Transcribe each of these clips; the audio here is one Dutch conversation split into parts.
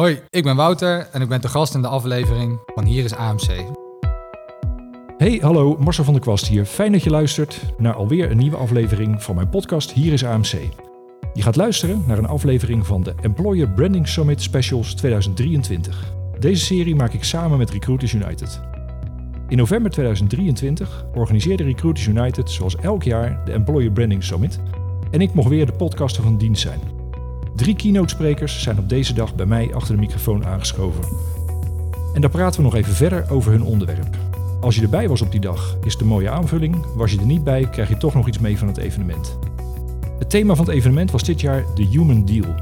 Hoi, ik ben Wouter en ik ben te gast in de aflevering van Hier is AMC. Hey, hallo, Marcel van der Kwast hier. Fijn dat je luistert naar alweer een nieuwe aflevering van mijn podcast Hier is AMC. Je gaat luisteren naar een aflevering van de Employer Branding Summit Specials 2023. Deze serie maak ik samen met Recruiters United. In november 2023 organiseerde Recruiters United zoals elk jaar de Employer Branding Summit en ik mocht weer de podcaster van dienst zijn. Drie keynote sprekers zijn op deze dag bij mij achter de microfoon aangeschoven. En daar praten we nog even verder over hun onderwerp. Als je erbij was op die dag, is een mooie aanvulling. Was je er niet bij, krijg je toch nog iets mee van het evenement. Het thema van het evenement was dit jaar de Human Deal.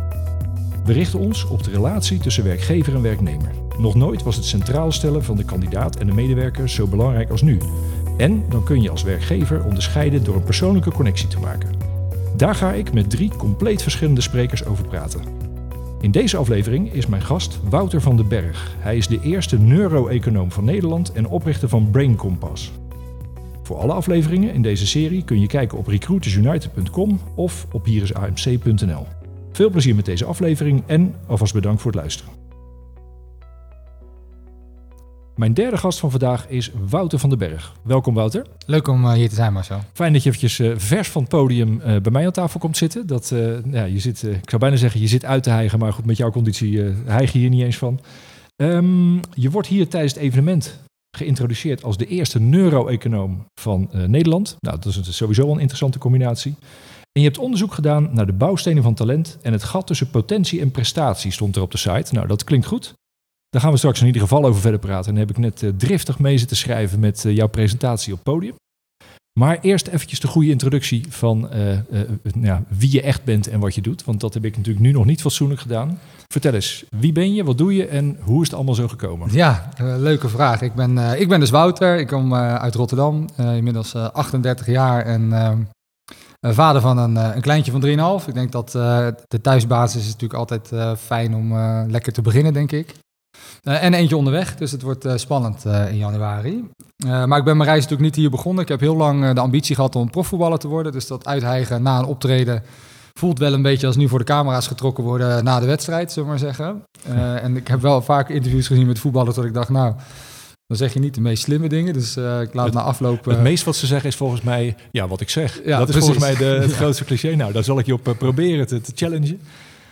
We richten ons op de relatie tussen werkgever en werknemer. Nog nooit was het centraal stellen van de kandidaat en de medewerker zo belangrijk als nu. En dan kun je als werkgever onderscheiden door een persoonlijke connectie te maken. Daar ga ik met drie compleet verschillende sprekers over praten. In deze aflevering is mijn gast Wouter van den Berg. Hij is de eerste neuro-econoom van Nederland en oprichter van Brain Compass. Voor alle afleveringen in deze serie kun je kijken op recruitersunited.com of op hierisamc.nl. Veel plezier met deze aflevering en alvast bedankt voor het luisteren. Mijn derde gast van vandaag is Wouter van den Berg. Welkom Wouter. Leuk om uh, hier te zijn, Marcel. Fijn dat je eventjes uh, vers van het podium uh, bij mij aan tafel komt zitten. Dat, ja, je zit, ik zou bijna zeggen, je zit uit te hijgen, maar goed, met jouw conditie hijg je hier niet eens van. Um, je wordt hier tijdens het evenement geïntroduceerd als de eerste neuro-econoom van Nederland. Nou, dat is sowieso een interessante combinatie. En je hebt onderzoek gedaan naar de bouwstenen van talent en het gat tussen potentie en prestatie stond er op de site. Nou, dat klinkt goed. Daar gaan we straks in ieder geval over verder praten. En dan heb ik net uh, driftig mee zitten schrijven met uh, jouw presentatie op podium. Maar eerst eventjes de goede introductie van uh, ja, wie je echt bent en wat je doet. Want dat heb ik natuurlijk nu nog niet fatsoenlijk gedaan. Vertel eens, wie ben je, wat doe je en hoe is het allemaal zo gekomen? Ja, leuke vraag. Ik ben, ik ben dus Wouter, ik kom uit Rotterdam, inmiddels 38 jaar en vader van een, een kleintje van 3,5. Ik denk dat de thuisbasis is natuurlijk altijd fijn om lekker te beginnen, denk ik. Uh, en eentje onderweg, dus het wordt uh, spannend uh, in januari. maar ik ben mijn reis natuurlijk niet hier begonnen. Ik heb heel lang de ambitie gehad om profvoetballer te worden. Dus dat uithijgen na een optreden voelt wel een beetje als nu voor de camera's getrokken worden na de wedstrijd, zullen we maar zeggen. en ik heb wel vaak interviews gezien met voetballers dat ik dacht, nou, dan zeg je niet de meest slimme dingen. Dus ik laat het, na afloop... Het meest wat ze zeggen is volgens mij, ja, wat ik zeg. Ja, dat is volgens mij de, het grootste cliché. Nou, daar zal ik je op proberen te, te challengen.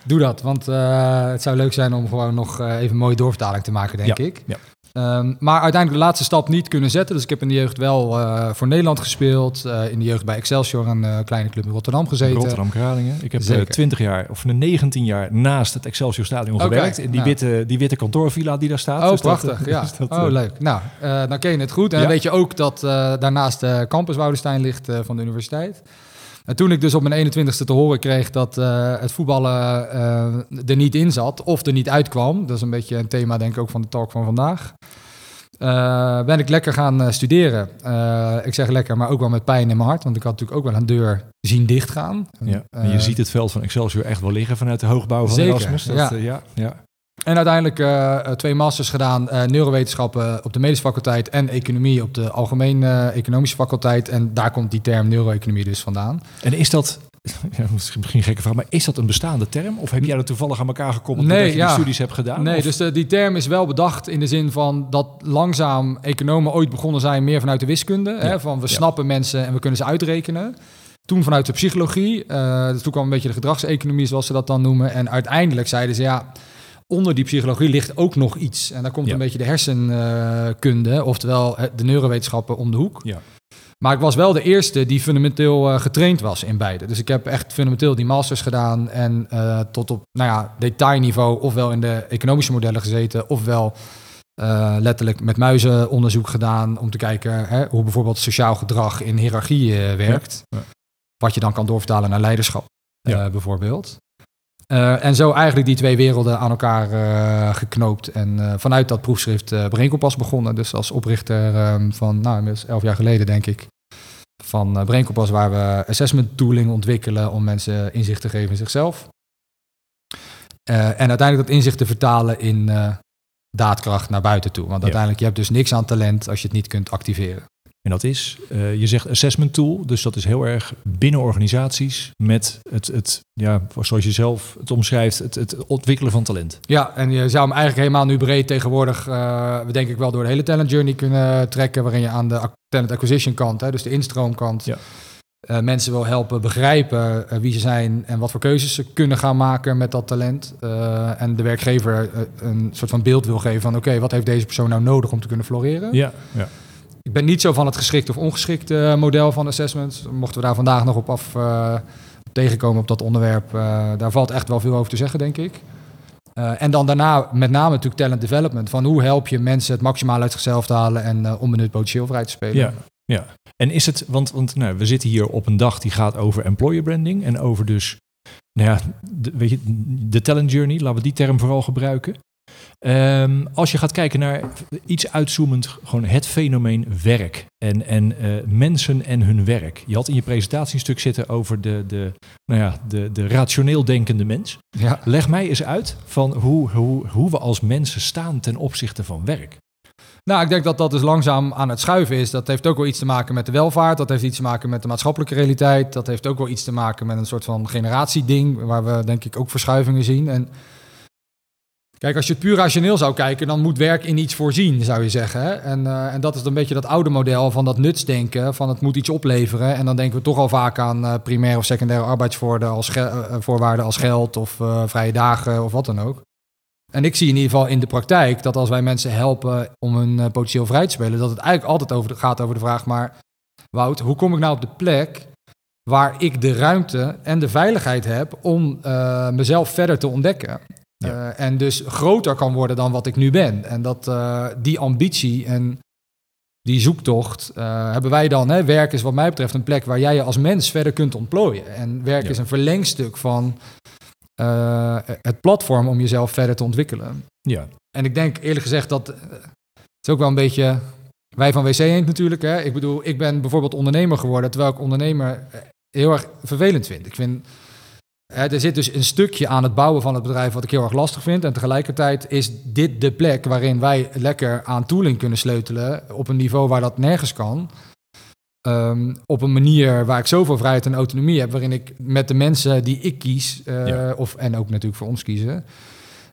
Doe dat, want uh, het zou leuk zijn om gewoon nog uh, even een mooie doorvertaling te maken, denk ja, ik. Ja. Um, maar uiteindelijk de laatste stap niet kunnen zetten. Dus ik heb in de jeugd wel uh, voor Nederland gespeeld. in de jeugd bij Excelsior, een kleine club in Rotterdam gezeten. Rotterdam Kralingen. Ik heb 20 jaar of 19 jaar naast het Excelsior Stadion okay, gewerkt. In die, nou. witte, die witte kantoorvilla die daar staat. Oh, dus prachtig. Dat, ja. Dus dat, oh, leuk. Nou, dan ken je het goed. En ja. dan weet je ook dat daarnaast de campus Woudenstein ligt van de universiteit. En toen ik dus op mijn 21ste te horen kreeg dat uh, het voetballen uh, er niet in zat of er niet uitkwam, dat is een beetje een thema denk ik ook van de talk van vandaag, uh, ben ik lekker gaan studeren. ik zeg lekker, maar ook wel met pijn in mijn hart, want ik had natuurlijk ook wel een deur zien dichtgaan. Ja, en je ziet het veld van Excelsior echt wel liggen vanuit de hoogbouw van Zeker, Erasmus. Dat, ja. ja, ja. En uiteindelijk uh, twee masters gedaan, uh, neurowetenschappen op de medische faculteit en economie op de algemene economische faculteit. En daar komt die term neuroeconomie dus vandaan. En is dat, ja, misschien een gekke vraag, maar is dat een bestaande term? Of heb jij dat toevallig aan elkaar gekoppeld nee, dat je ja. die studies hebt gedaan? Nee, of? dus de, die term is wel bedacht in de zin van dat langzaam economen ooit begonnen zijn meer vanuit de wiskunde. Ja. Hè, van we snappen mensen en we kunnen ze uitrekenen. Toen vanuit de psychologie, dus toen kwam een beetje de gedragseconomie zoals ze dat dan noemen. En uiteindelijk zeiden ze ja onder die psychologie ligt ook nog iets. En daar komt Ja. een beetje de hersenkunde, oftewel de neurowetenschappen om de hoek. Ja. Maar ik was wel de eerste die fundamenteel uh, getraind was in beide. Dus ik heb echt fundamenteel die masters gedaan en uh, tot op nou ja, detailniveau ofwel in de economische modellen gezeten, ofwel uh, letterlijk met muizen onderzoek gedaan om te kijken hè, hoe bijvoorbeeld sociaal gedrag in hiërarchie werkt. Ja. Ja. Wat je dan kan doorvertalen naar leiderschap, bijvoorbeeld. Uh, en zo eigenlijk die twee werelden aan elkaar uh, geknoopt. En uh, vanuit dat proefschrift uh, Brainkompas begonnen. Dus als oprichter um, van, nou, inmiddels elf jaar geleden denk ik. Van Brainkompas waar we assessment tooling ontwikkelen om mensen inzicht te geven in zichzelf. En uiteindelijk dat inzicht te vertalen in daadkracht naar buiten toe. Want uiteindelijk, je hebt dus niks aan talent als je het niet kunt activeren. En dat is, uh, je zegt assessment tool, dus dat is heel erg binnen organisaties met het, het ja, zoals je zelf het omschrijft, het, het ontwikkelen van talent. Ja, en je zou hem eigenlijk helemaal nu breed tegenwoordig, uh, denk ik wel door de hele talent journey kunnen trekken, waarin je aan de talent acquisition kant, hè, dus de instroomkant, ja. Uh, mensen wil helpen begrijpen uh, wie ze zijn en wat voor keuzes ze kunnen gaan maken met dat talent. Uh, en de werkgever een soort van beeld wil geven van oké, wat heeft deze persoon nou nodig om te kunnen floreren? Ja, ja. Ik ben niet zo van het geschikt of ongeschikt model van assessments. Mochten we daar vandaag nog op af tegenkomen op dat onderwerp, daar valt echt wel veel over te zeggen, denk ik. en dan daarna met name natuurlijk talent development. Van hoe help je mensen het maximaal uit zichzelf te halen en het potentieel vrij te spelen. Ja, ja, en is het, want, want nou, we zitten hier op een dag die gaat over employer branding en over dus, nou ja, de, weet je, de talent journey, laten we die term vooral gebruiken. Um, als je gaat kijken naar iets uitzoomend, gewoon het fenomeen werk en, en uh, mensen en hun werk. Je had in je presentatiestuk zitten over de, de, nou ja, de, de rationeel denkende mens. Ja. Leg mij eens uit van hoe, hoe, hoe we als mensen staan ten opzichte van werk. Nou, ik denk dat dat dus langzaam aan het schuiven is. Dat heeft ook wel iets te maken met de welvaart. Dat heeft iets te maken met de maatschappelijke realiteit. Dat heeft ook wel iets te maken met een soort van generatieding, waar we denk ik ook verschuivingen zien. En kijk, als je het puur rationeel zou kijken, dan moet werk in iets voorzien, zou je zeggen. En, uh, en dat is een beetje dat oude model van dat nutsdenken, van het moet iets opleveren. En dan denken we toch al vaak aan uh, primair of secundaire arbeidsvoorwaarden als, voorwaarden als geld of vrije dagen of wat dan ook. En ik zie in ieder geval in de praktijk dat als wij mensen helpen om hun potentieel vrij te spelen, dat het eigenlijk altijd over gaat over de vraag, maar Wout, hoe kom ik nou op de plek waar ik de ruimte en de veiligheid heb om mezelf verder te ontdekken? Ja. Uh, en dus groter kan worden dan wat ik nu ben. En dat die ambitie en die zoektocht hebben wij dan. Hè, werk is wat mij betreft een plek waar jij je als mens verder kunt ontplooien. En werk ja. is een verlengstuk van het platform om jezelf verder te ontwikkelen. Ja. En ik denk eerlijk gezegd dat het is ook wel een beetje wij van WC Eend natuurlijk. Hè. Ik bedoel, ik ben bijvoorbeeld ondernemer geworden, terwijl ik ondernemer heel erg vervelend vind. Ik vind er zit dus een stukje aan het bouwen van het bedrijf wat ik heel erg lastig vind. En tegelijkertijd is dit de plek waarin wij lekker aan tooling kunnen sleutelen op een niveau waar dat nergens kan. Um, op een manier waar ik zoveel vrijheid en autonomie heb, waarin ik met de mensen die ik kies, uh, ja. of, en ook natuurlijk voor ons kiezen,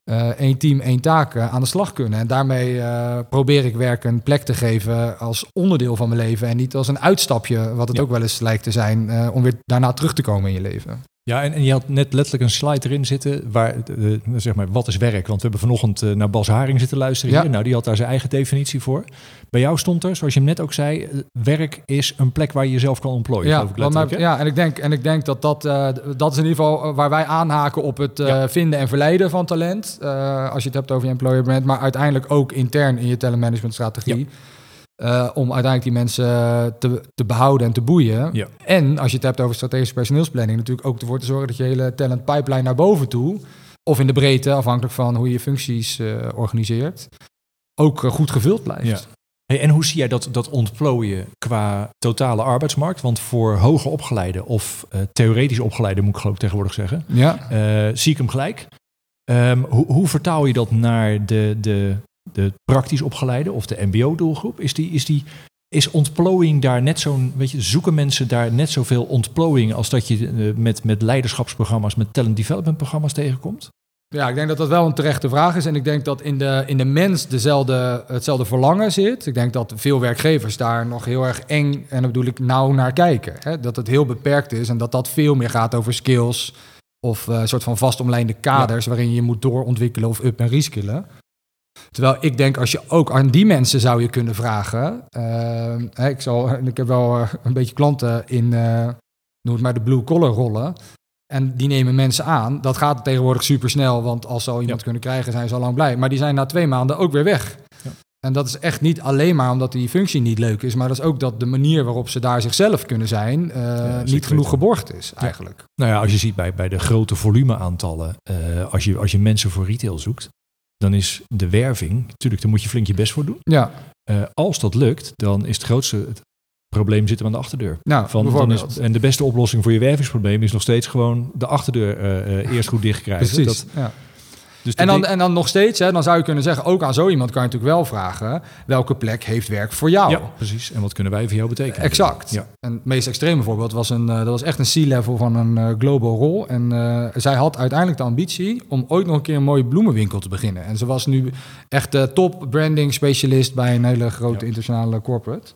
uh, één team, één taak uh, aan de slag kunnen. En daarmee probeer ik werk een plek te geven als onderdeel van mijn leven en niet als een uitstapje, wat het ja. ook wel eens lijkt te zijn, om weer daarna terug te komen in je leven. Ja, en, en, je had net letterlijk een slide erin zitten waar, uh, zeg maar, wat is werk? Want we hebben vanochtend uh, naar Bas Haring zitten luisteren Ja. hier. Nou, die had daar zijn eigen definitie voor. Bij jou stond er, zoals je hem net ook zei, werk is een plek waar je jezelf kan ontplooien. Ja, ik maar, ja en, ik denk, en ik denk dat dat, uh, dat is in ieder geval waar wij aanhaken op het Ja. vinden en verleiden van talent. Als je het hebt over je employer brand, maar uiteindelijk ook intern in je talentmanagement strategie. Uh, om uiteindelijk die mensen te, te behouden en te boeien. Ja. En als je het hebt over strategische personeelsplanning, natuurlijk ook ervoor te zorgen dat je hele talent pipeline naar boven toe, of in de breedte, afhankelijk van hoe je je functies uh, organiseert, ook uh, goed gevuld blijft. Ja. Hey, en hoe zie jij dat, dat ontplooien qua totale arbeidsmarkt? Want voor hoger opgeleide of theoretisch opgeleide, moet ik geloof ik tegenwoordig zeggen, Ja. zie ik hem gelijk. Um, hoe, hoe vertaal je dat naar de, de, de praktisch opgeleide of de MBO-doelgroep? Is, die, is, die, is ontplooiing daar net zo'n, weet je, zoeken mensen daar net zoveel ontplooiing als dat je uh, met, met leiderschapsprogramma's, met talent development programma's tegenkomt? Ja, ik denk dat dat wel een terechte vraag is. En ik denk dat in de, in de mens dezelfde, hetzelfde verlangen zit. Ik denk dat veel werkgevers daar nog heel erg eng, en dan bedoel ik nauw naar kijken. Hè? Dat het heel beperkt is en dat dat veel meer gaat over skills of uh, een soort van vastomlijnde kaders ja. waarin je moet doorontwikkelen of up- en reskillen. Terwijl ik denk, als je ook aan die mensen zou je kunnen vragen. Uh, ik, zal, ik heb wel uh, een beetje klanten in, uh, noem het maar de blue collar rollen. En die nemen mensen aan. Dat gaat tegenwoordig super snel, want als ze al iemand ja. kunnen krijgen, zijn ze al lang blij. Maar die zijn na twee maanden ook weer weg. Ja. En dat is echt niet alleen maar omdat die functie niet leuk is, maar dat is ook dat de manier waarop ze daar zichzelf kunnen zijn, uh, ja, niet genoeg geborgd is eigenlijk. Nou ja, als je ziet bij, bij de grote volumeaantallen, uh, als, je, als je mensen voor retail zoekt, dan is de werving, natuurlijk, daar moet je flink je best voor doen. Ja. Uh, als dat lukt, dan is het grootste het probleem zit hem aan de achterdeur. Nou, Van, dan is, en de beste oplossing voor je wervingsprobleem is nog steeds gewoon de achterdeur uh, uh, eerst goed dicht krijgen. Precies, dat, ja. Dus En dan, ding- en dan nog steeds, hè, dan zou je kunnen zeggen, ook aan zo iemand kan je natuurlijk wel vragen, welke plek heeft werk voor jou? ja, precies. En wat kunnen wij voor jou betekenen? Exact. Ja. En het meest extreme voorbeeld was, een, eh, dat was echt een C-level van een eh, global rol. En eh, zij had uiteindelijk de ambitie om ooit nog een keer een mooie bloemenwinkel te beginnen. En ze was nu echt de top branding specialist bij een hele grote Ja. internationale corporate.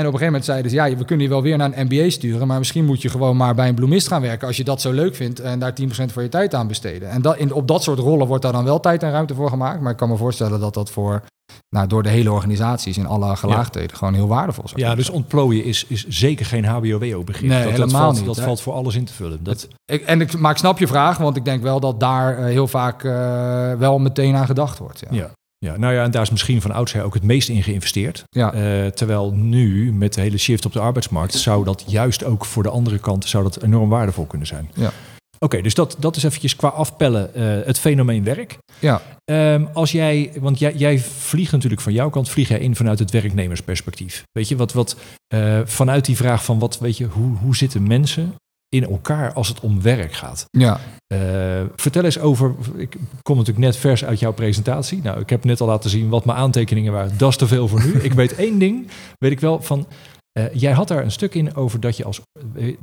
En op een gegeven moment zeiden ze, ja, we kunnen je wel weer naar een MBA sturen, maar misschien moet je gewoon maar bij een bloemist gaan werken als je dat zo leuk vindt en daar 10% van je tijd aan besteden. En dat, in, op dat soort rollen wordt daar dan wel tijd en ruimte voor gemaakt, maar ik kan me voorstellen dat dat voor, nou, door de hele organisaties in alle gelaagdheden gewoon heel waardevol zou Ja, dus ontplooien is, is zeker geen HBO-begrip. Nee, dat, dat helemaal valt, niet, Dat hè. valt voor alles in te vullen. Dat, Ik, en ik, maar ik snap je vraag, want ik denk wel dat daar eh, heel vaak eh, wel meteen aan gedacht wordt. Ja. ja. Ja, nou ja, en daar is misschien van oudsher ook het meest in geïnvesteerd. Ja. Eh, terwijl nu, met de hele shift op de arbeidsmarkt, zou dat juist ook voor de andere kant zou dat enorm waardevol kunnen zijn. Ja. Oké, dus dat, dat is eventjes qua afpellen eh, het fenomeen werk. Ja. Ehm, als jij, want jij, jij vliegt natuurlijk van jouw kant, vlieg jij in vanuit het werknemersperspectief. Weet je, wat, wat eh, vanuit die vraag van wat, weet je, hoe, hoe zitten mensen in elkaar als het om werk gaat? ja. Eh, vertel eens over, ik kom natuurlijk net vers uit jouw presentatie. Nou, ik heb net al laten zien wat mijn aantekeningen waren. Dat is te veel voor nu. ik weet één ding, weet ik wel, van eh, jij had daar een stuk in over dat je als, eh,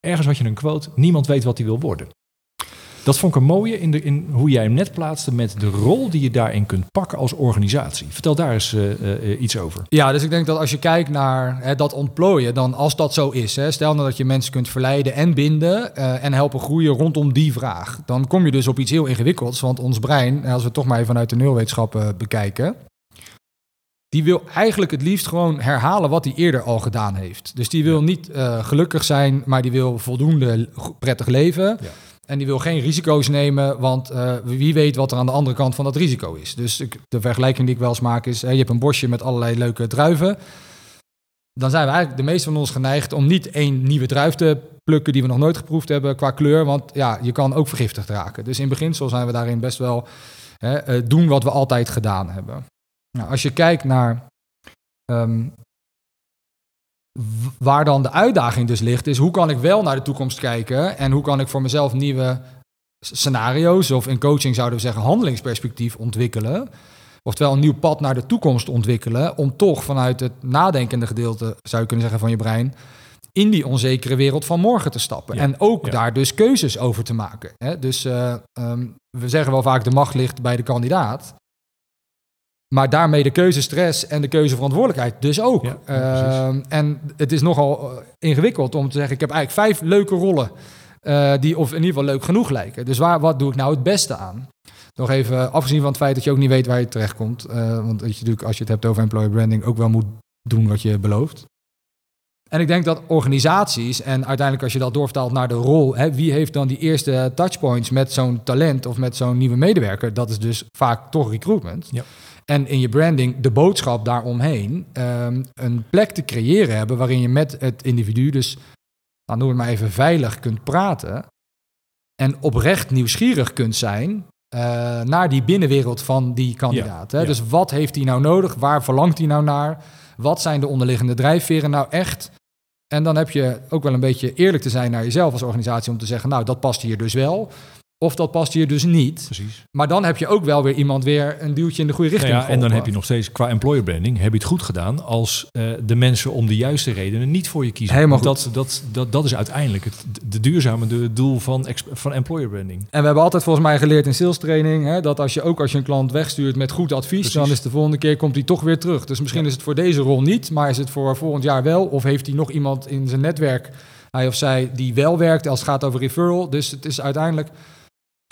ergens had je een quote, niemand weet wat hij wil worden. Dat vond ik een mooie in, de, in hoe jij hem net plaatste met de rol die je daarin kunt pakken als organisatie. Vertel daar eens eh, eh, iets over. Ja, dus ik denk dat als je kijkt naar hè, dat ontplooien, dan als dat zo is, hè, stel nou dat je mensen kunt verleiden en binden eh, en helpen groeien rondom die vraag, dan kom je dus op iets heel ingewikkelds. Want ons brein, als we het toch maar even vanuit de neurowetenschappen bekijken, die wil eigenlijk het liefst gewoon herhalen wat hij eerder al gedaan heeft. Dus die wil niet gelukkig zijn, maar die wil voldoende prettig leven. Ja. En die wil geen risico's nemen, want eh, wie weet wat er aan de andere kant van dat risico is. Dus de vergelijking die ik wel eens maak is, hè, je hebt een bosje met allerlei leuke druiven. Dan zijn we eigenlijk de meeste van ons geneigd om niet één nieuwe druif te plukken die we nog nooit geproefd hebben qua kleur. Want ja, je kan ook vergiftigd raken. Dus in beginsel zijn we daarin best wel hè, eh, doen wat we altijd gedaan hebben. Nou, als je kijkt naar ehm, waar dan de uitdaging dus ligt, is hoe kan ik wel naar de toekomst kijken en hoe kan ik voor mezelf nieuwe scenario's of in coaching zouden we zeggen handelingsperspectief ontwikkelen. Oftewel een nieuw pad naar de toekomst ontwikkelen om toch vanuit het nadenkende gedeelte, zou je kunnen zeggen, van je brein in die onzekere wereld van morgen te stappen. Ja, En ook ja. daar dus keuzes over te maken. Dus eh, ehm, we zeggen wel vaak de macht ligt bij de kandidaat. Maar daarmee de keuzestress en de keuzeverantwoordelijkheid dus ook. Ja, ja, precies. Ehm, en het is nogal eh, ingewikkeld om te zeggen, ik heb eigenlijk vijf leuke rollen eh, die of in ieder geval leuk genoeg lijken. Dus waar, wat doe ik nou het beste aan? Nog even afgezien van het feit dat je ook niet weet waar je terechtkomt. eh want dat je natuurlijk, als je het hebt over employer branding, ook wel moet doen wat je belooft. En ik denk dat organisaties, en uiteindelijk als je dat doorvertaalt naar de rol, hè, wie heeft dan die eerste touchpoints met zo'n talent of met zo'n nieuwe medewerker? Dat is dus vaak toch recruitment. Ja. En in je branding de boodschap daaromheen ehm, een plek te creëren hebben waarin je met het individu, dus nou, noem het maar even veilig kunt praten en oprecht nieuwsgierig kunt zijn eh, naar die binnenwereld van die kandidaat. Hè? ja. Dus wat heeft hij nou nodig? Waar verlangt hij nou naar? Wat zijn de onderliggende drijfveren nou echt? En dan heb je ook wel een beetje eerlijk te zijn naar jezelf als organisatie om te zeggen, nou dat past hier dus wel. Of dat past hier dus niet. Precies. Maar dan heb je ook wel weer iemand weer een duwtje in de goede richting. Nou ja, en dan heb je nog steeds qua employer branding heb je het goed gedaan als eh, de mensen om de juiste redenen niet voor je kiezen. Helemaal Want dat, dat, dat, dat is uiteindelijk het de duurzame de doel van, van employer branding. En we hebben altijd volgens mij geleerd in sales training hè, dat als je ook als je een klant wegstuurt met goed advies, Precies. dan is de volgende keer komt hij toch weer terug. Dus misschien Ja. is het voor deze rol niet, maar is het voor volgend jaar wel? Of heeft hij nog iemand in zijn netwerk, hij of zij, die wel werkt als het gaat over referral? Dus het is uiteindelijk,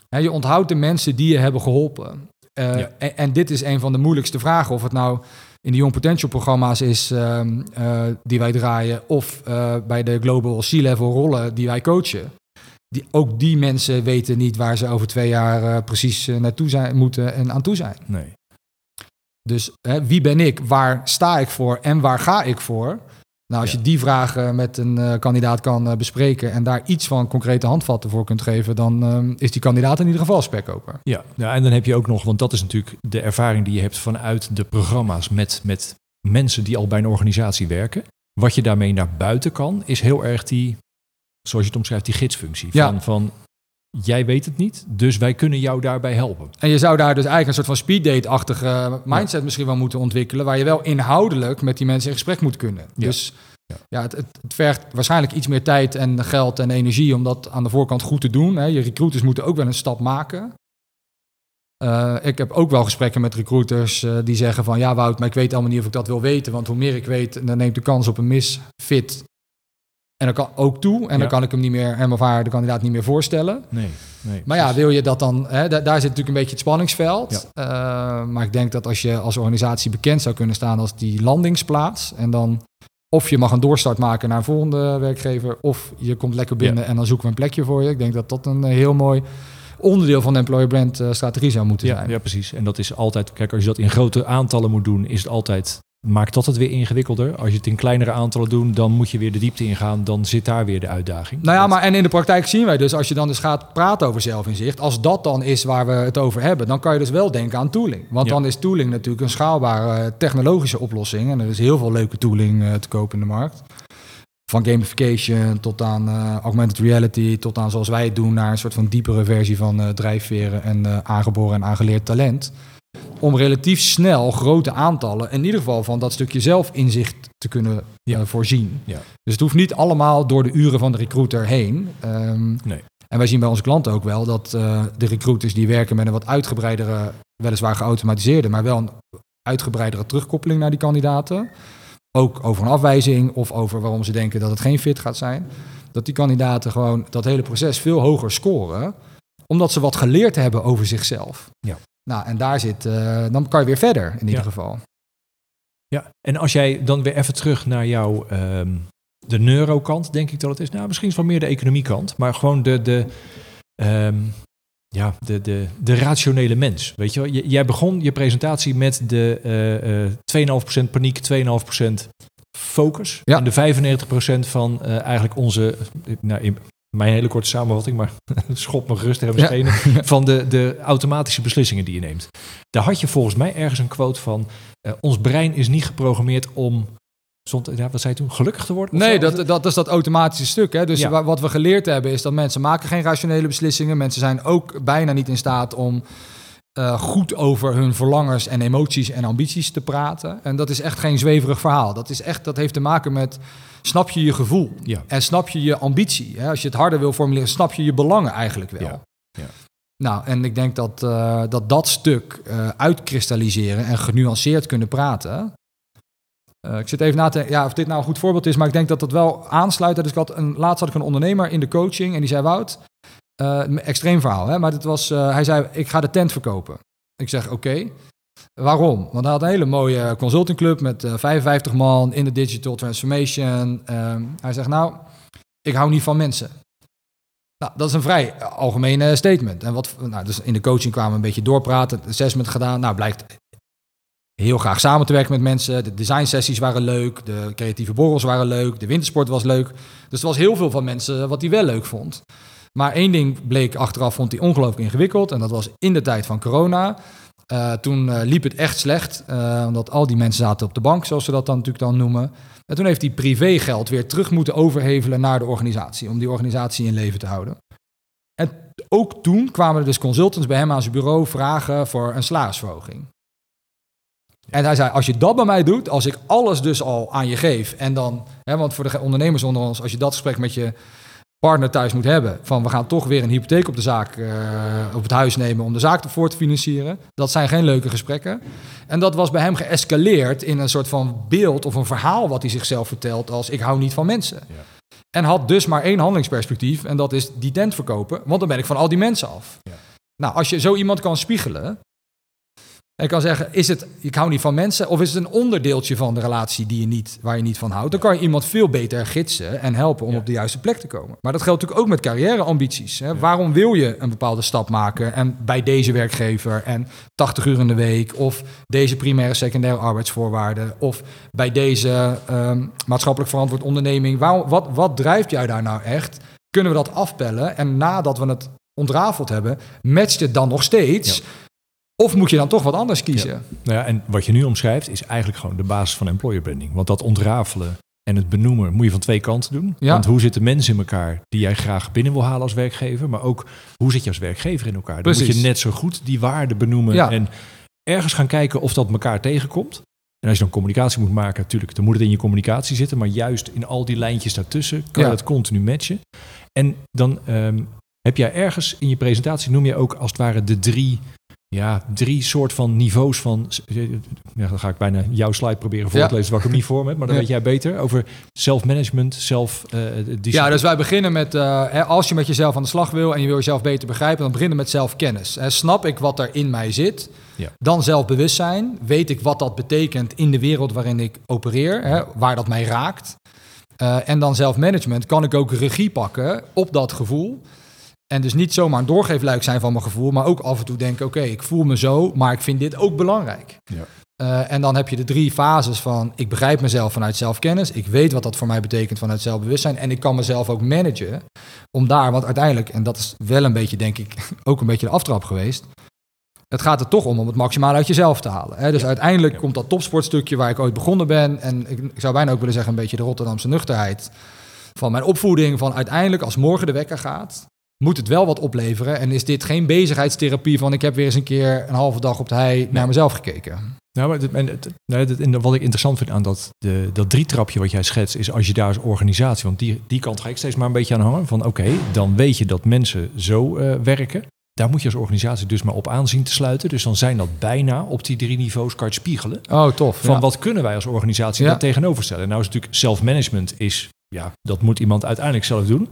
hè, je onthoudt de mensen die je hebben geholpen. Eh, Ja. en, en dit is een van de moeilijkste vragen, of het nou in de Young Potential programma's is ehm, eh, die wij draaien, of eh, bij de Global C-level rollen die wij coachen. Die, ook die mensen weten niet waar ze over twee jaar precies naartoe zijn, moeten en aan toe zijn. Nee. Dus hè, wie ben ik, waar sta ik voor en waar ga ik voor? Nou, als Ja. je die vragen met een eh, kandidaat kan eh, bespreken en daar iets van concrete handvatten voor kunt geven, dan ehm, is die kandidaat in ieder geval spekkoper. Ja, ja, en dan heb je ook nog, want dat is natuurlijk de ervaring die je hebt vanuit de programma's met, met mensen die al bij een organisatie werken. Wat je daarmee naar buiten kan, is heel erg die, zoals je het omschrijft, die gidsfunctie. Ja. Van, van jij weet het niet, dus wij kunnen jou daarbij helpen. En je zou daar dus eigenlijk een soort van speeddate-achtige mindset misschien wel moeten ontwikkelen, waar je wel inhoudelijk met die mensen in gesprek moet kunnen. Ja. Dus ja, het, het, het vergt waarschijnlijk iets meer tijd en geld en energie om dat aan de voorkant goed te doen. Hè. Je recruiters moeten ook wel een stap maken. Uh, ik heb ook wel gesprekken met recruiters uh, die zeggen van ja Wout, maar ik weet allemaal niet of ik dat wil weten, want hoe meer ik weet, dan neemt de kans op een misfit en dan kan ook toe en ja. dan kan ik hem niet meer hem of haar de kandidaat niet meer voorstellen. Nee, nee, maar ja, wil je dat dan? Hè, daar, daar zit natuurlijk een beetje het spanningsveld. Ja. Uh, maar ik denk dat als je als organisatie bekend zou kunnen staan als die landingsplaats en dan of je mag een doorstart maken naar een volgende werkgever, of je komt lekker binnen ja. en dan zoeken we een plekje voor je. Ik denk dat dat een heel mooi onderdeel van de employer brand uh, strategie zou moeten zijn. Ja, precies. En dat is altijd, kijk, als je dat in grote aantallen moet doen, is het altijd, maakt dat het weer ingewikkelder. Als je het in kleinere aantallen doet, dan moet je weer de diepte ingaan, dan zit daar weer de uitdaging. Nou ja, maar en in de praktijk zien wij dus, als je dan dus gaat praten over zelfinzicht, als dat dan is waar we het over hebben, dan kan je dus wel denken aan tooling. Want Ja. dan is tooling natuurlijk een schaalbare eh, technologische oplossing. En er is heel veel leuke tooling eh, te kopen in de markt. Van gamification tot aan eh, augmented reality, tot aan zoals wij het doen, naar een soort van diepere versie van drijfveren en aangeboren en aangeleerd talent. Om relatief snel grote aantallen, in ieder geval van dat stukje zelfinzicht te kunnen Ja. eh, voorzien. Ja. Dus het hoeft niet allemaal door de uren van de recruiter heen. Ehm, Nee. En wij zien bij onze klanten ook wel dat eh, de recruiters die werken met een wat uitgebreidere, weliswaar geautomatiseerde, maar wel een uitgebreidere terugkoppeling naar die kandidaten. Ook over een afwijzing of over waarom ze denken dat het geen fit gaat zijn. Dat die kandidaten gewoon dat hele proces veel hoger scoren, omdat ze wat geleerd hebben over zichzelf. Ja. Nou, en daar zit, eh, dan kan je weer verder in ieder Ja. geval. Ja, en als jij dan weer even terug naar jouw ehm, de neurokant, denk ik dat het is. Nou, misschien is het wel meer de economiekant, maar gewoon de, de, ehm, ja, de, de, de rationele mens. Weet je wel, jij begon je presentatie met de eh, eh 2,5% paniek, 2,5% focus. Ja. En de 95% van eh, eigenlijk onze, eh, nou, in mijn hele korte samenvatting, maar schop me gerust Ja. schenen, van de, de automatische beslissingen die je neemt. Daar had je volgens mij ergens een quote van, eh, ons brein is niet geprogrammeerd om, stond, ja, wat zei je toen, gelukkig te worden? Nee, dat, dat is dat automatische stuk. Hè? Dus Ja. wat we geleerd hebben is dat mensen maken geen rationele beslissingen. Mensen zijn ook bijna niet in staat om eh, goed over hun verlangens en emoties en ambities te praten. En dat is echt geen zweverig verhaal. Dat, is echt, dat heeft te maken met, snap je je gevoel? Ja. En snap je je ambitie? Hè? Als je het harder wil formuleren, snap je je belangen eigenlijk wel? Ja, ja. Nou, en ik denk dat eh, dat, dat stuk eh, uitkristalliseren en genuanceerd kunnen praten. Ik zit even na te ja, of dit nou een goed voorbeeld is, maar ik denk dat dat wel aansluit. Dus ik had een, laatst had ik een ondernemer in de coaching en die zei: Wout, eh, een extreem verhaal, hè? maar dit was, eh, hij zei: Ik ga de tent verkopen. Ik zeg: Oké. Waarom? Want hij had een hele mooie consultingclub met eh, 55 man in de digital transformation. Ehm, hij zegt: Nou, ik hou niet van mensen. Nou, dat is een vrij eh, algemene statement. En wat, nou, dus in de coaching kwamen we een beetje doorpraten, assessment gedaan. Nou, blijkt heel graag samen te werken met mensen. De design sessies waren leuk, de creatieve borrels waren leuk, de wintersport was leuk. Dus er was heel veel van mensen wat hij wel leuk vond. Maar één ding bleek achteraf, vond hij ongelooflijk ingewikkeld. En dat was in de tijd van corona. Eh, toen eh, liep het echt slecht, eh, omdat al die mensen zaten op de bank, zoals ze dat dan natuurlijk dan noemen. En toen heeft hij privégeld weer terug moeten overhevelen naar de organisatie, om die organisatie in leven te houden. En ook toen kwamen er dus consultants bij hem aan zijn bureau vragen voor een salarisverhoging. En hij zei, als je dat bij mij doet, als ik alles dus al aan je geef en dan, hè, want voor de ondernemers onder ons, als je dat gesprek met je partner thuis moet hebben, van we gaan toch weer een hypotheek op de zaak, eh, op het huis nemen om de zaak ervoor te financieren, dat zijn geen leuke gesprekken. En dat was bij hem geëscaleerd in een soort van beeld of een verhaal wat hij zichzelf vertelt als ik hou niet van mensen. Ja. En had dus maar één handelingsperspectief en dat is die tent verkopen, want dan ben ik van al die mensen af. Ja. Nou, als je zo iemand kan spiegelen en kan zeggen, is het, ik hou niet van mensen, of is het een onderdeeltje van de relatie die je niet, waar je niet van houdt, dan kan je iemand veel beter gidsen en helpen om Ja. op de juiste plek te komen. Maar dat geldt natuurlijk ook met carrièreambities. Hè? Waarom wil je een bepaalde stap maken en bij deze werkgever en 80 uur in de week, of deze primaire, secundaire arbeidsvoorwaarden, of bij deze ehm, maatschappelijk verantwoord onderneming. Waarom, wat, wat drijft jou daar nou echt? Kunnen we dat afpellen? En nadat we het ontrafeld hebben, matcht het dan nog steeds? Of moet je dan toch wat anders kiezen? Nou ja, en wat je nu omschrijft is eigenlijk gewoon de basis van employer branding. Want dat ontrafelen en het benoemen moet je van twee kanten doen. Ja. Want hoe zitten mensen in elkaar die jij graag binnen wil halen als werkgever, maar ook hoe zit je als werkgever in elkaar? Dan moet je net zo goed die waarden benoemen Ja. en ergens gaan kijken of dat elkaar tegenkomt. En als je dan communicatie moet maken, natuurlijk, dan moet het in je communicatie zitten, maar juist in al die lijntjes daartussen kan Ja. je dat continu matchen. En dan ehm, heb jij ergens in je presentatie, noem je ook als het ware de drie, ja, drie soort van niveaus van, ja, dan ga ik bijna jouw slide proberen voor Ja. te lezen wat ik hem niet voor heb, maar dan Ja. weet jij beter over self-management, zelf eh. Ja, dus wij beginnen met, eh, als je met jezelf aan de slag wil en je wil jezelf beter begrijpen, dan beginnen met zelfkennis. Snap ik wat er in mij zit? Ja. Dan zelfbewustzijn. Weet ik wat dat betekent in de wereld waarin ik opereer, hè, waar dat mij raakt? Eh, en dan zelfmanagement. Kan ik ook regie pakken op dat gevoel? En dus niet zomaar een doorgeefluik zijn van mijn gevoel, maar ook af en toe denken: oké, ik voel me zo, maar ik vind dit ook belangrijk. Ja. Eh, en dan heb je de drie fases van ik begrijp mezelf vanuit zelfkennis, ik weet wat dat voor mij betekent vanuit zelfbewustzijn en ik kan mezelf ook managen om daar, want uiteindelijk, en dat is wel een beetje denk ik ook een beetje de aftrap geweest, het gaat er toch om om het maximaal uit jezelf te halen. Hè? Dus Ja. uiteindelijk Ja. komt dat topsportstukje waar ik ooit begonnen ben en ik, ik zou bijna ook willen zeggen een beetje de Rotterdamse nuchterheid van mijn opvoeding van uiteindelijk als morgen de wekker gaat, moet het wel wat opleveren en is dit geen bezigheidstherapie van ik heb weer eens een keer een halve dag op de hei naar mezelf gekeken. Nou, maar en het- nou, het- en wat ik interessant vind aan dat, de, dat drietrapje wat jij schetst, is als je daar als organisatie, want die, die kant ga ik steeds maar een beetje aan hangen, van oké, dan weet je dat mensen zo eh, werken. Daar moet je als organisatie dus maar op aanzien te sluiten. Dus dan zijn dat bijna op die drie niveaus kan spiegelen. Oh, tof. Van ja. wat kunnen wij als organisatie Ja. daar tegenover stellen? Nou is natuurlijk self-management is, ja, dat moet iemand uiteindelijk zelf doen.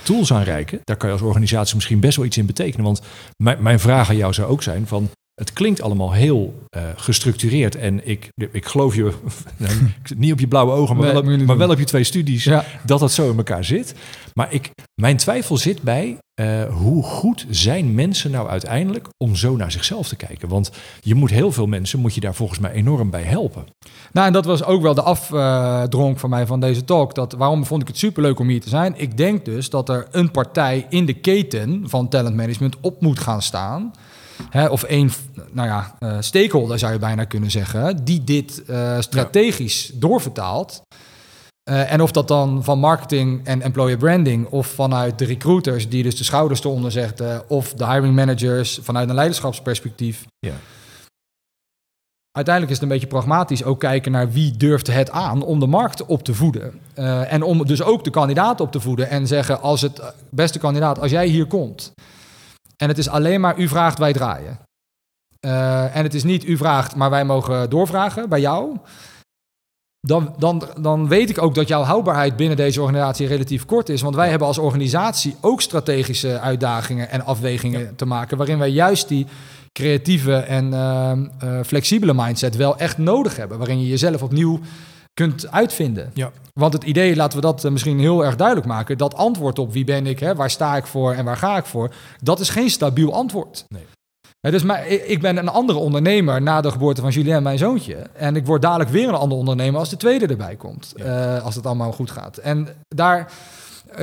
Tools aanreiken, daar kan je als organisatie misschien best wel iets in betekenen. Want mijn, mijn vraag aan jou zou ook zijn van, het klinkt allemaal heel eh, gestructureerd. En ik, ik geloof je, niet op je blauwe ogen, maar, Nee, wel, op, niet maar doen. wel op je twee studies, Ja. dat dat zo in elkaar zit. Maar ik, mijn twijfel zit bij eh, hoe goed zijn mensen nou uiteindelijk om zo naar zichzelf te kijken. Want je moet heel veel mensen, moet je daar volgens mij enorm bij helpen. Nou, en dat was ook wel de afdronk van mij van deze talk. Dat, waarom vond ik het superleuk om hier te zijn? Ik denk dus dat er een partij in de keten van talentmanagement op moet gaan staan. Hè, of één, nou ja, eh, stakeholder zou je bijna kunnen zeggen, die dit eh, strategisch doorvertaalt. Eh, en of dat dan van marketing en employer branding of vanuit de recruiters die dus de schouders eronder zetten, of de hiring managers vanuit een leiderschapsperspectief. Ja. Uiteindelijk is het een beetje pragmatisch ook kijken naar wie durft het aan om de markt op te voeden. En om dus ook de kandidaat op te voeden en zeggen als het beste kandidaat, als jij hier komt en het is alleen maar u vraagt, wij draaien. Eh, en het is niet u vraagt, maar wij mogen doorvragen bij jou. Dan, dan, dan weet ik ook dat jouw houdbaarheid binnen deze organisatie relatief kort is. Want wij hebben als organisatie ook strategische uitdagingen en afwegingen te maken. Waarin wij juist die creatieve en ehm, eh, flexibele mindset wel echt nodig hebben. Waarin je jezelf opnieuw kunt uitvinden. Ja. Want het idee, laten we dat eh, misschien heel erg duidelijk maken. Dat antwoord op wie ben ik, hè, waar sta ik voor en waar ga ik voor. Dat is geen stabiel antwoord. Nee. Hè, dus maar, ik ben een andere ondernemer na de geboorte van Julien, mijn zoontje. En ik word dadelijk weer een andere ondernemer als de tweede erbij komt. Ja. eh, als het allemaal goed gaat. En daar,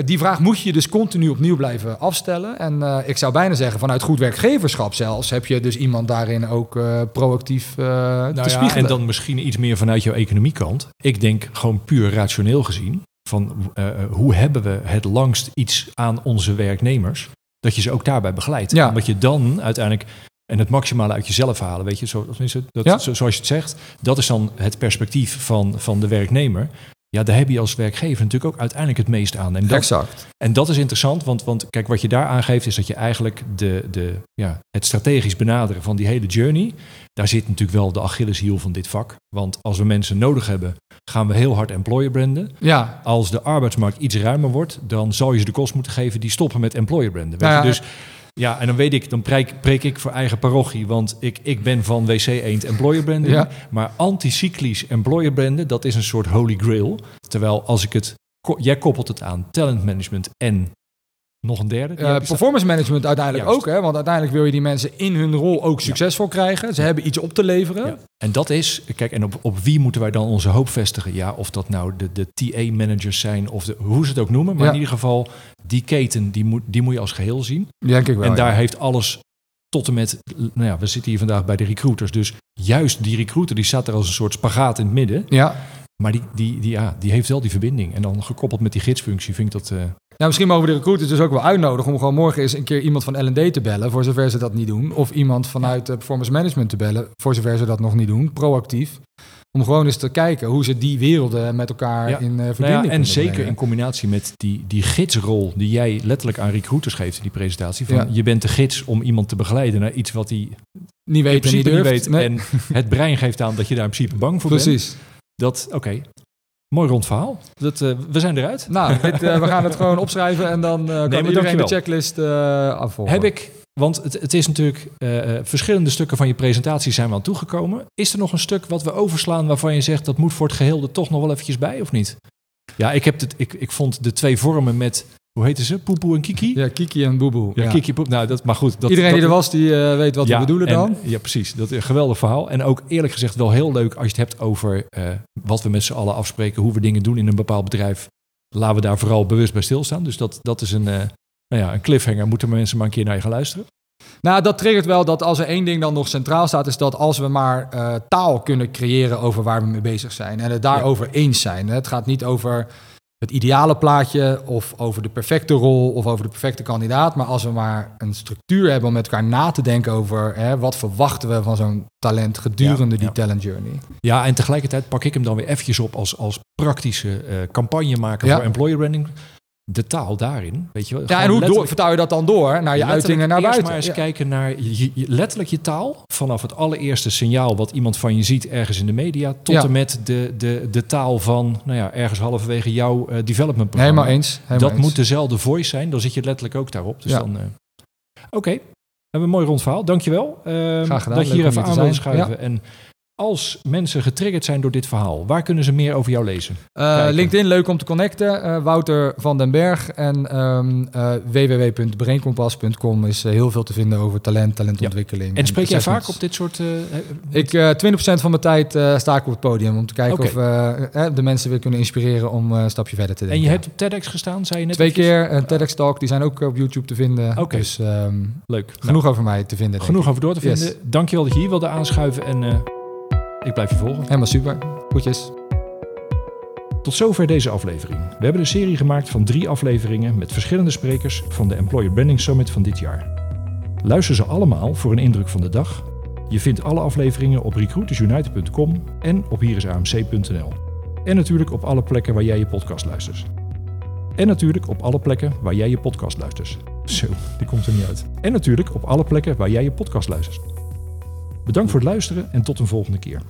die vraag moet je dus continu opnieuw blijven afstellen. En eh, ik zou bijna zeggen, vanuit goed werkgeverschap zelfs, heb je dus iemand daarin ook eh, proactief eh, Nou te ja, spiegelen. en dan misschien iets meer vanuit jouw economiekant. Ik denk gewoon puur rationeel gezien van eh, eh, hoe hebben we het langst iets aan onze werknemers, dat je ze ook daarbij begeleidt. Ja. Omdat je dan uiteindelijk en het maximale uit jezelf halen, weet je, zo, dat, Ja. zoals je het zegt, dat is dan het perspectief van, van de werknemer. Ja, daar heb je als werkgever natuurlijk ook uiteindelijk het meest aan. En dat, Exact. en dat is interessant, want, want kijk, wat je daar aangeeft is dat je eigenlijk de, de, ja, het strategisch benaderen van die hele journey, daar zit natuurlijk wel de Achilleshiel van dit vak. Want als we mensen nodig hebben, gaan we heel hard employer branden. Ja, Als de arbeidsmarkt iets ruimer wordt, dan zal je ze de kost moeten geven die stoppen met employer branden. Weet Nou je? ja, Dus ja, en dan weet ik, dan preek, preek ik voor eigen parochie, want ik, ik ben van WC Eend employer branding. Ja. Maar anticyclisch employer branden, dat is een soort holy grail. Terwijl als ik het, jij koppelt het aan talent management en nog een derde. staan. performance management uiteindelijk Juist. ook, hè? want uiteindelijk wil je die mensen in hun rol ook succesvol krijgen. Ze hebben iets op te leveren. Ja. En dat is, kijk, en op, op wie moeten wij dan onze hoop vestigen? Ja, of dat nou de, de TA-managers zijn, of de, hoe ze het ook noemen. Maar Ja. in ieder geval, die keten, die moet, die moet je als geheel zien. Denk ik wel. en daar heeft alles tot en met, nou ja, we zitten hier vandaag bij de recruiters. Dus juist die recruiter, die staat er als een soort spagaat in het midden. Ja, Maar die, die, die, ja, die heeft wel die verbinding. En dan gekoppeld met die gidsfunctie vind ik dat... eh, Nou, misschien mogen we de recruiters dus ook wel uitnodigen om gewoon morgen eens een keer iemand van L&D te bellen, voor zover ze dat niet doen. Of iemand vanuit eh, performance management te bellen, voor zover ze dat nog niet doen, proactief. Om gewoon eens te kijken hoe ze die werelden met elkaar Ja. in eh, verbinding Nou ja, en zeker brengen. in combinatie met die, die gidsrol die jij letterlijk aan recruiters geeft in die presentatie. Van Ja. Je bent de gids om iemand te begeleiden naar iets wat hij niet weet en niet weet. Nee, En het brein geeft aan dat je daar in principe bang voor bent. precies. Dat, oké, mooi rond verhaal. Dat, eh, we zijn eruit. Nou, dit, eh, we gaan het gewoon opschrijven en dan eh, kan iedereen de checklist afvolgen. Heb ik, want het, het is natuurlijk, verschillende stukken van je presentatie zijn we aan toegekomen. Is er nog een stuk wat we overslaan waarvan je zegt dat moet voor het geheel er toch nog wel eventjes bij of niet? Ja, ik, heb het, ik, ik vond de twee vormen met, hoe heten ze? Poepoe en Kiki? Ja, Kiki en Boeboe. Ja, Ja. Kiki Poep. Nou, dat, maar goed. Dat, Iedereen dat, die er was, die eh, weet wat ja, we bedoelen en- dan. Ja, precies. Dat is een geweldig verhaal. En ook eerlijk gezegd wel heel leuk als je het hebt over eh, wat we met z'n allen afspreken, hoe we dingen doen in een bepaald bedrijf. Laten we daar vooral bewust bij stilstaan. Dus dat, dat is een, eh, nou ja, een cliffhanger. Moeten mensen maar een keer naar je gaan luisteren. Nou, dat triggert wel dat als er één ding dan nog centraal staat, is dat als we maar taal kunnen creëren over waar we mee bezig zijn en het daarover eens zijn. Het gaat niet over het ideale plaatje of over de perfecte rol of over de perfecte kandidaat, maar als we maar een structuur hebben om met elkaar na te denken over hè, wat verwachten we van zo'n talent gedurende Ja, die ja. talent journey. Ja, en tegelijkertijd pak ik hem dan weer eventjes op als, als praktische eh campagnemaker Ja. voor employer branding. De taal daarin, weet je wel. Ja, en hoe door, vertaal je dat dan door naar je uitingen naar buiten? maar eens Ja. kijken naar je, je- letterlijk je taal. Vanaf het allereerste signaal wat iemand van je ziet ergens in de media. Tot Ja. en met de, de, de taal van, nou ja, ergens halverwege jouw eh, development programma. Helemaal eens. Helemaal dat eens. moet dezelfde voice zijn. Dan zit je letterlijk ook daarop. Dus Ja. dan... eh, Oké, we hebben een mooi rond verhaal. Dankjewel uh, Graag gedaan. dat je hier even aan zijn. schuiven. En als mensen getriggerd zijn door dit verhaal, waar kunnen ze meer over jou lezen? Eh. LinkedIn, leuk om te connecten. Eh, Wouter van den Berg. En www.brainkompas.com is heel veel te vinden over talent, talentontwikkeling. En spreek jij vaak op dit soort... Ik, eh 20% van mijn tijd sta ik op het podium om te kijken Oké. of we de mensen weer kunnen inspireren om een stapje verder te en denken. je hebt op TEDx gestaan, zei je net? twee keer een TEDx Talk, die zijn ook op YouTube te vinden. Oké. Dus ehm, Leuk. Nou, genoeg over mij te vinden. genoeg over door te Yes. vinden. Dankjewel dat je hier wilde aanschuiven en ik blijf je volgen. Helemaal super. Goedjes. Tot zover deze aflevering. We hebben een serie gemaakt van drie afleveringen met verschillende sprekers van de Employer Branding Summit van dit jaar. Luister ze allemaal voor een indruk van de dag. Je vindt alle afleveringen op recruitersunited.com en op hierisamc.nl. En natuurlijk op alle plekken waar jij je podcast luistert. En natuurlijk op alle plekken waar jij je podcast luistert. Zo, die komt er niet uit. En natuurlijk op alle plekken waar jij je podcast luistert. Bedankt voor het luisteren en tot een volgende keer.